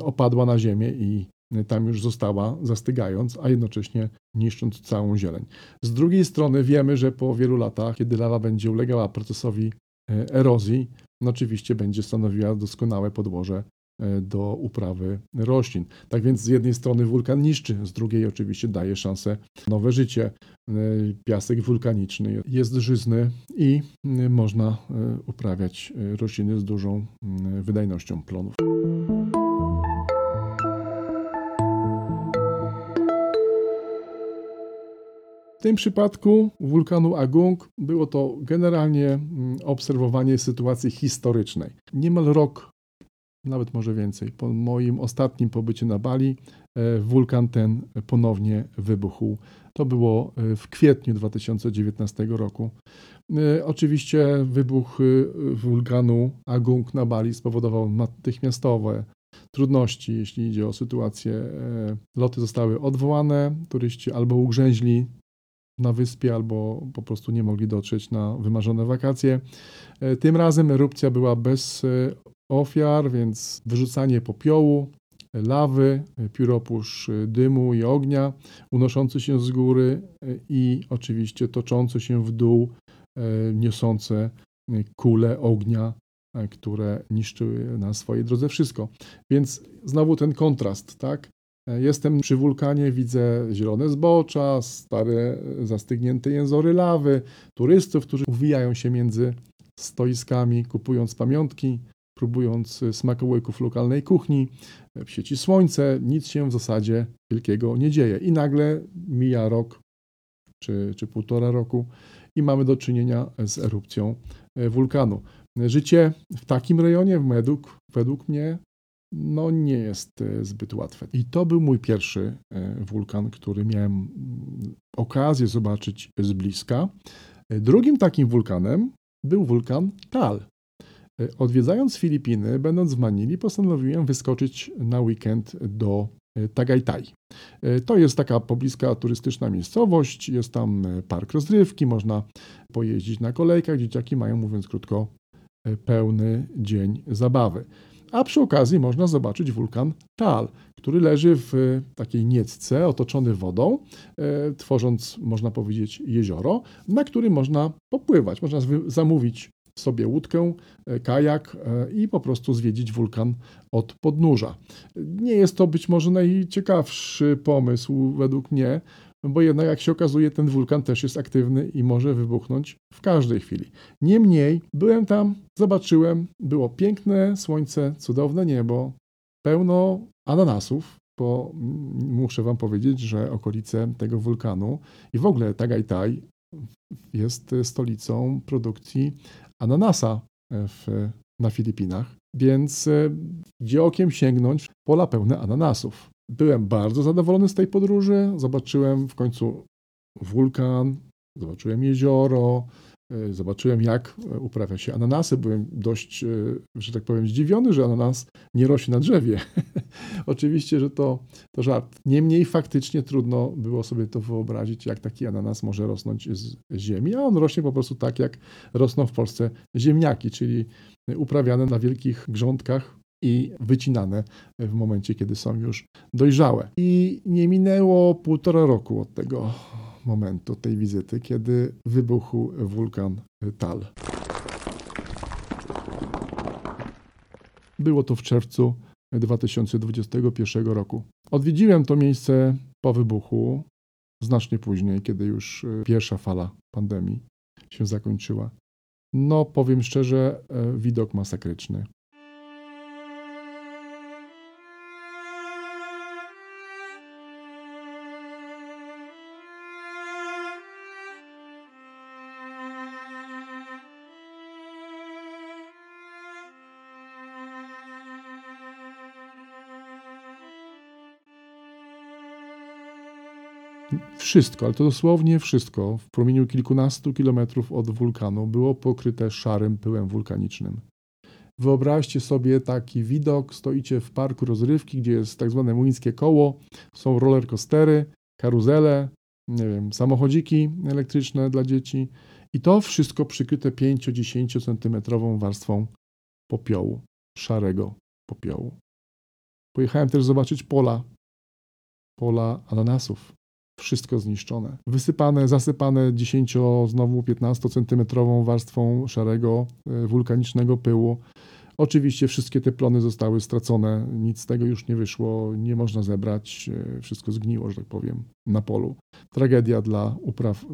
opadła na ziemię i tam już została, zastygając, a jednocześnie niszcząc całą zieleń. Z drugiej strony wiemy, że po wielu latach, kiedy lawa będzie ulegała procesowi e, erozji, no oczywiście będzie stanowiła doskonałe podłoże do uprawy roślin. Tak więc z jednej strony wulkan niszczy, z drugiej oczywiście daje szansę nowe życie. Piasek wulkaniczny jest żyzny i można uprawiać rośliny z dużą wydajnością plonów. W tym przypadku wulkanu Agung było to generalnie mm, obserwowanie sytuacji historycznej. Niemal rok, nawet może więcej, po moim ostatnim pobycie na Bali, e, wulkan ten ponownie wybuchł. To było e, w kwietniu 2019 roku. E, oczywiście wybuch wulkanu Agung na Bali spowodował natychmiastowe trudności, jeśli idzie o sytuację. Loty zostały odwołane, turyści albo ugrzęźli na wyspie albo po prostu nie mogli dotrzeć na wymarzone wakacje. E, tym razem erupcja była bez e, ofiar, więc wyrzucanie popiołu, lawy, pióropusz dymu i ognia unoszący się z góry e, i oczywiście toczące się w dół, niosące kule ognia, które niszczyły na swojej drodze wszystko. Więc znowu ten kontrast, tak? Jestem przy wulkanie, widzę zielone zbocza, stare, zastygnięte jęzory lawy, turystów, którzy uwijają się między stoiskami, kupując pamiątki, próbując smakołyków lokalnej kuchni. W sieci słońce nic się w zasadzie wielkiego nie dzieje. I nagle mija rok czy, czy półtora roku i mamy do czynienia z erupcją wulkanu. Życie w takim rejonie według, według mnie no nie jest e, zbyt łatwe. I to był mój pierwszy e, wulkan, który miałem okazję zobaczyć z bliska. E, drugim takim wulkanem był wulkan Tal. Odwiedzając Filipiny, będąc w Manili, postanowiłem wyskoczyć na weekend do Tagaytay. To jest taka pobliska turystyczna miejscowość, jest tam park rozrywki, można pojeździć na kolejkach, dzieciaki mają, mówiąc krótko, pełny dzień zabawy a przy okazji można zobaczyć wulkan Tal, który leży w takiej niecce otoczony wodą, e, tworząc, można powiedzieć, jezioro, na którym można popływać. Można zamówić sobie łódkę, e, kajak e, i po prostu zwiedzić wulkan od podnóża. Nie jest to być może najciekawszy pomysł według mnie, bo jednak jak się okazuje, ten wulkan też jest aktywny i może wybuchnąć w każdej chwili. Niemniej byłem tam, zobaczyłem, było piękne słońce, cudowne niebo, pełno ananasów, bo muszę wam powiedzieć, że okolice tego wulkanu i w ogóle Tagaytay jest stolicą produkcji ananasa w, na Filipinach, więc e, gdzie okiem sięgnąć, pola pełne ananasów. Byłem bardzo zadowolony z tej podróży. Zobaczyłem w końcu wulkan, zobaczyłem jezioro, e, zobaczyłem jak e, uprawia się ananasy. Byłem dość, e, że tak powiem, zdziwiony, że ananas nie rośnie na drzewie. [LAUGHS] Oczywiście, że to, to żart. Niemniej faktycznie trudno było sobie to wyobrazić, jak taki ananas może rosnąć z ziemi, a on rośnie po prostu tak, jak rosną w Polsce ziemniaki, czyli uprawiane na wielkich grządkach i wycinane w momencie, kiedy są już dojrzałe. I nie minęło półtora roku od tego momentu, tej wizyty, kiedy wybuchł wulkan Tal. Było to w czerwcu 2021 roku. Odwiedziłem to miejsce po wybuchu, znacznie później, kiedy już pierwsza fala pandemii się zakończyła. No, powiem szczerze, e, widok masakryczny. Wszystko, ale to dosłownie wszystko. W promieniu kilkunastu kilometrów od wulkanu było pokryte szarym pyłem wulkanicznym. Wyobraźcie sobie taki widok, stoicie w parku rozrywki, gdzie jest tak zwane młyńskie koło, są rollercoastery, karuzele, nie wiem, samochodziki elektryczne dla dzieci. I to wszystko przykryte 5-10 centymetrową warstwą popiołu, szarego popiołu. Pojechałem też zobaczyć pola, pola ananasów wszystko zniszczone. Wysypane, zasypane 10, znowu 15 centymetrową warstwą szarego e, wulkanicznego pyłu. Oczywiście wszystkie te plony zostały stracone, nic z tego już nie wyszło, nie można zebrać, e, wszystko zgniło, że tak powiem, na polu. Tragedia dla upraw,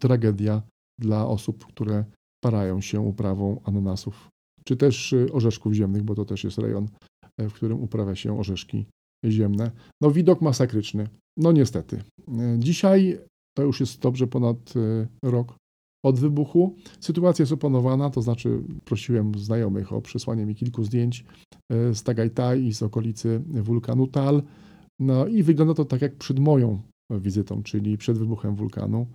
tragedia dla osób, które parają się uprawą ananasów, czy też e, orzeszków ziemnych, bo to też jest rejon, w którym uprawia się orzeszki ziemne. No widok masakryczny. No niestety. Dzisiaj to już jest dobrze ponad rok od wybuchu. Sytuacja jest opanowana, to znaczy prosiłem znajomych o przesłanie mi kilku zdjęć e, z Tagaytay i z okolicy wulkanu Tal. No i wygląda to tak jak przed moją wizytą, czyli przed wybuchem wulkanu.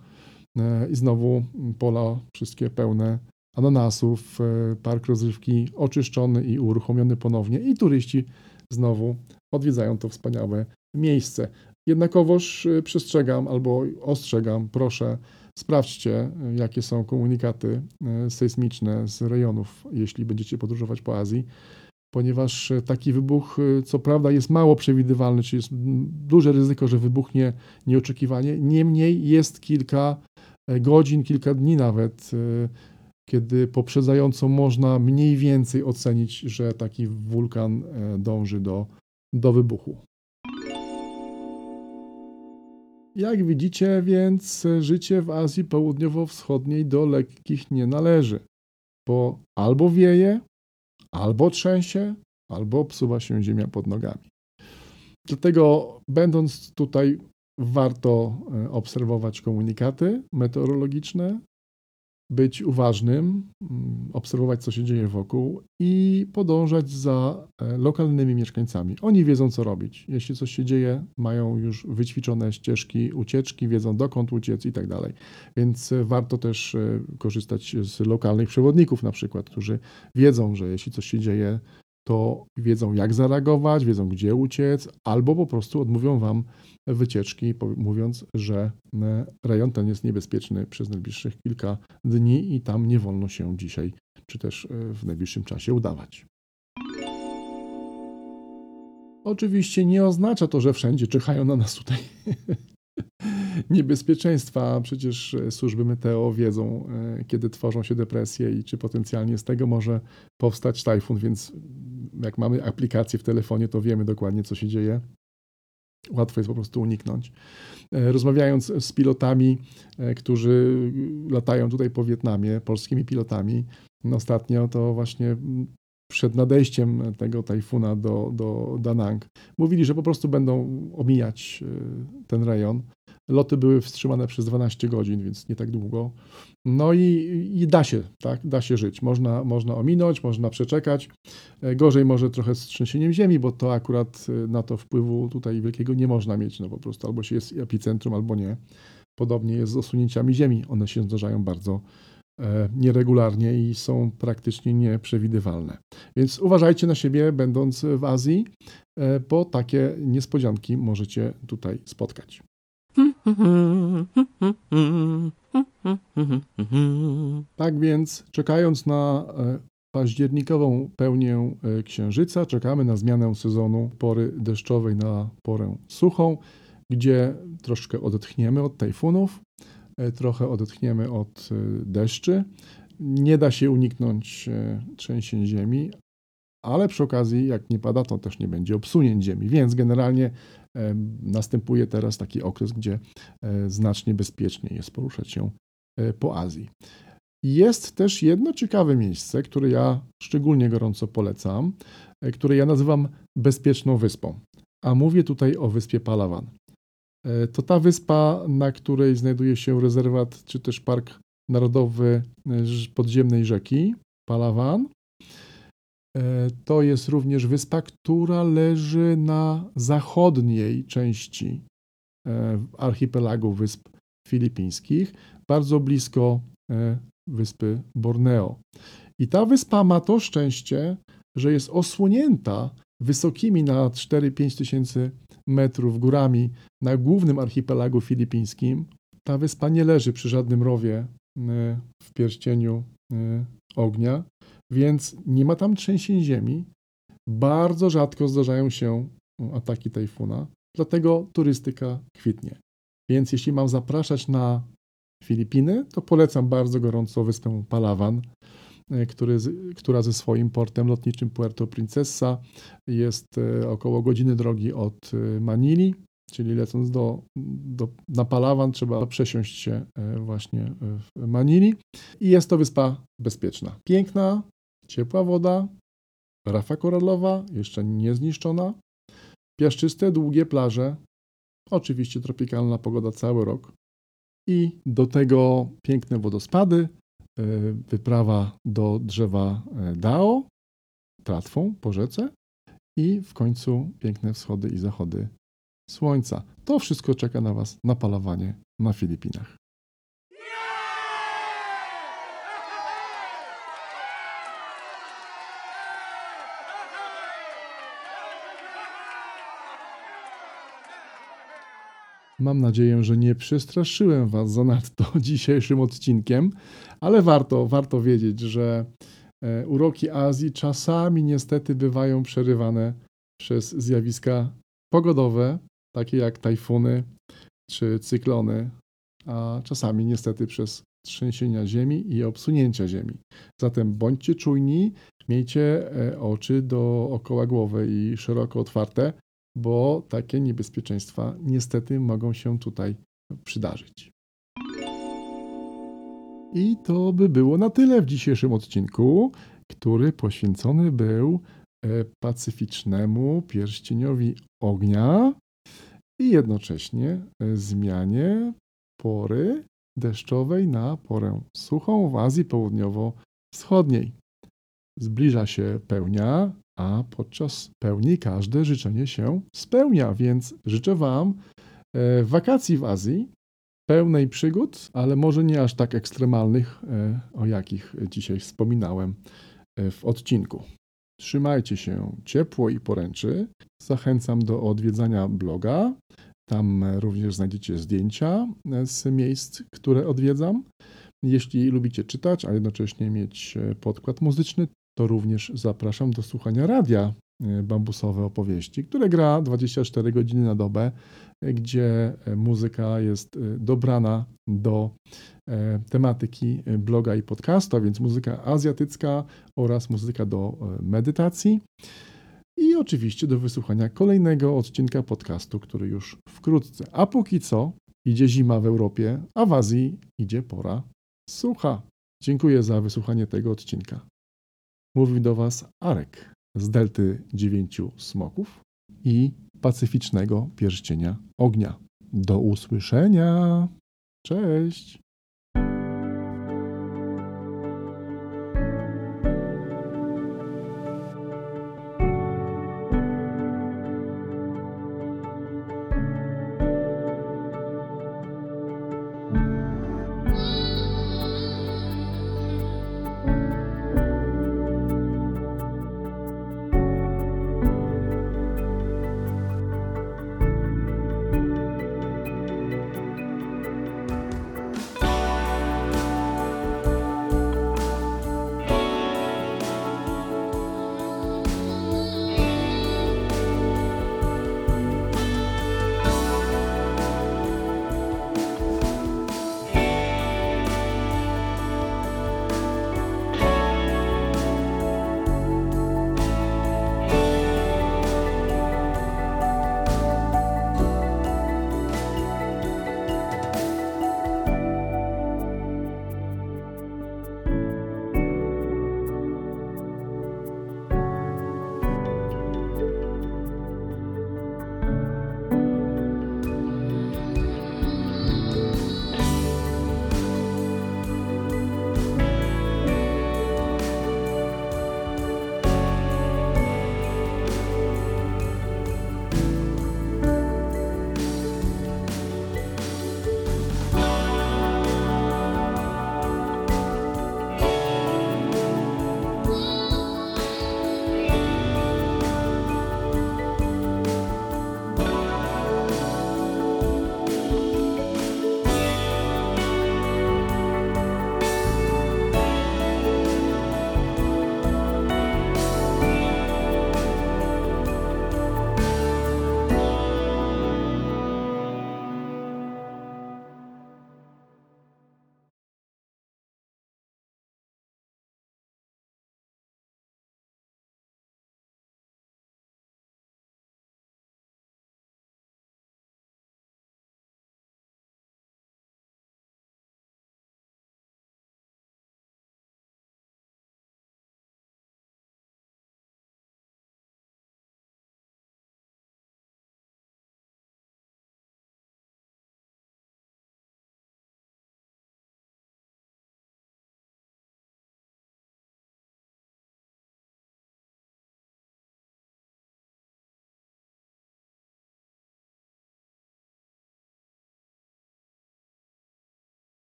E, I znowu pola wszystkie pełne ananasów, e, park rozrywki oczyszczony i uruchomiony ponownie i turyści znowu odwiedzają to wspaniałe miejsce. Jednakowoż przestrzegam albo ostrzegam, proszę Sprawdźcie, jakie są komunikaty e, sejsmiczne z rejonów, jeśli będziecie podróżować po Azji, ponieważ e, taki wybuch, e, co prawda, jest mało przewidywalny, czy jest duże ryzyko, że wybuchnie nieoczekiwanie. Niemniej jest kilka godzin, kilka dni nawet, kiedy poprzedzająco można mniej więcej ocenić, że taki wulkan dąży do, do wybuchu. Jak widzicie, więc życie w Azji Południowo-Wschodniej do lekkich nie należy, bo albo wieje, albo trzęsie, albo obsuwa się ziemia pod nogami. Dlatego, będąc tutaj, warto e, obserwować komunikaty meteorologiczne, być uważnym, mm, obserwować, co się dzieje wokół i podążać za e, lokalnymi mieszkańcami. Oni wiedzą, co robić. Jeśli coś się dzieje, mają już wyćwiczone ścieżki ucieczki, wiedzą dokąd uciec i tak dalej. Więc e, warto też e, korzystać z lokalnych przewodników, na przykład, którzy wiedzą, że jeśli coś się dzieje, to wiedzą, jak zareagować, wiedzą, gdzie uciec, albo po prostu odmówią wam wycieczki, mówiąc, że e, rejon ten jest niebezpieczny przez najbliższych kilka dni i tam nie wolno się dzisiaj, czy też e, w najbliższym czasie udawać. Oczywiście nie oznacza to, że wszędzie czyhają na nas tutaj [LAUGHS] niebezpieczeństwa. Przecież e, służby meteo wiedzą, kiedy tworzą się depresje i czy potencjalnie z tego może powstać tajfun, więc jak mamy aplikację w telefonie, to wiemy dokładnie, co się dzieje. Łatwo jest po prostu uniknąć. E, rozmawiając z pilotami, e, którzy latają tutaj po Wietnamie, polskimi pilotami, ostatnio to właśnie przed nadejściem tego tajfuna do, do Danang, mówili, że po prostu będą omijać e, ten rejon. Loty były wstrzymane przez 12 godzin, więc nie tak długo. No i, i, da się, tak, da się żyć. Można, można ominąć, można przeczekać. E, gorzej może trochę z trzęsieniem ziemi, bo to akurat e, na to wpływu tutaj wielkiego nie można mieć, no po prostu albo się jest epicentrum, albo nie. Podobnie jest z osunięciami ziemi. One się zdarzają bardzo nieregularnie i są praktycznie nieprzewidywalne. Więc uważajcie na siebie, będąc w Azji, bo takie niespodzianki możecie tutaj spotkać. Tak więc, czekając na e, październikową pełnię e, księżyca, czekamy na zmianę sezonu pory deszczowej na porę suchą, gdzie troszkę odetchniemy od tajfunów, e, trochę odetchniemy od deszczy. Nie da się uniknąć trzęsień ziemi, ale przy okazji, jak nie pada, to też nie będzie obsunięć ziemi. Więc generalnie następuje teraz taki okres, gdzie e, znacznie bezpieczniej jest poruszać się e, po Azji. Jest też jedno ciekawe miejsce, które ja szczególnie gorąco polecam, e, które ja nazywam bezpieczną wyspą. A mówię tutaj o wyspie Palawan. To ta wyspa, na której znajduje się rezerwat czy też park narodowy podziemnej rzeki Palawan. E, to jest również wyspa, która leży na zachodniej części e, archipelagu wysp filipińskich, bardzo blisko e, wyspy Borneo. I ta wyspa ma to szczęście, że jest osłonięta wysokimi na 4-5 tysięcy metrów górami na głównym archipelagu filipińskim. Ta wyspa nie leży przy żadnym rowie w pierścieniu ognia, więc nie ma tam trzęsień ziemi. Bardzo rzadko zdarzają się ataki tajfuna, dlatego turystyka kwitnie. Więc jeśli mam zapraszać na Filipiny, to polecam bardzo gorąco wyspę Palawan. Który, która ze swoim portem lotniczym Puerto Princesa jest około godziny drogi od Manili, czyli lecąc do, do, na Palawan trzeba przesiąść się właśnie w Manili i jest to wyspa bezpieczna. Piękna, ciepła woda, rafa koralowa, jeszcze nie zniszczona, piaszczyste, długie plaże, oczywiście tropikalna pogoda cały rok i do tego piękne wodospady, e, wyprawa do drzewa e, Dao, tratwą po rzece i w końcu piękne wschody i zachody słońca. To wszystko czeka na Was na palowanie na Filipinach. Mam nadzieję, że nie przestraszyłem Was zanadto [LAUGHS] dzisiejszym odcinkiem, ale warto, warto wiedzieć, że e, uroki Azji czasami niestety bywają przerywane przez zjawiska pogodowe, takie jak tajfuny czy cyklony, a czasami niestety przez trzęsienia ziemi i obsunięcia ziemi. Zatem bądźcie czujni, miejcie e, oczy dookoła głowy i szeroko otwarte, bo takie niebezpieczeństwa niestety mogą się tutaj przydarzyć. I to by było na tyle w dzisiejszym odcinku, który poświęcony był e, pacyficznemu pierścieniowi ognia i jednocześnie e, zmianie pory deszczowej na porę suchą w Azji Południowo-Wschodniej. Zbliża się pełnia, a podczas pełni każde życzenie się spełnia, więc życzę Wam e, wakacji w Azji, pełnej przygód, ale może nie aż tak ekstremalnych, e, o jakich dzisiaj wspominałem e, w odcinku. Trzymajcie się ciepło i poręczy. Zachęcam do odwiedzania bloga. Tam również znajdziecie zdjęcia z miejsc, które odwiedzam. Jeśli lubicie czytać, a jednocześnie mieć podkład muzyczny, to również zapraszam do słuchania radia e, Bambusowe Opowieści, które gra 24 godziny na dobę, e, gdzie e, muzyka jest dobrana do tematyki bloga i podcastu, a więc muzyka azjatycka oraz muzyka do medytacji. I oczywiście do wysłuchania kolejnego odcinka podcastu, który już wkrótce. A póki co idzie zima w Europie, a w Azji idzie pora sucha. Dziękuję za wysłuchanie tego odcinka. Mówił do Was Arek z Delty Dziewięciu Smoków i Pacyficznego Pierścienia Ognia. Do usłyszenia. Cześć.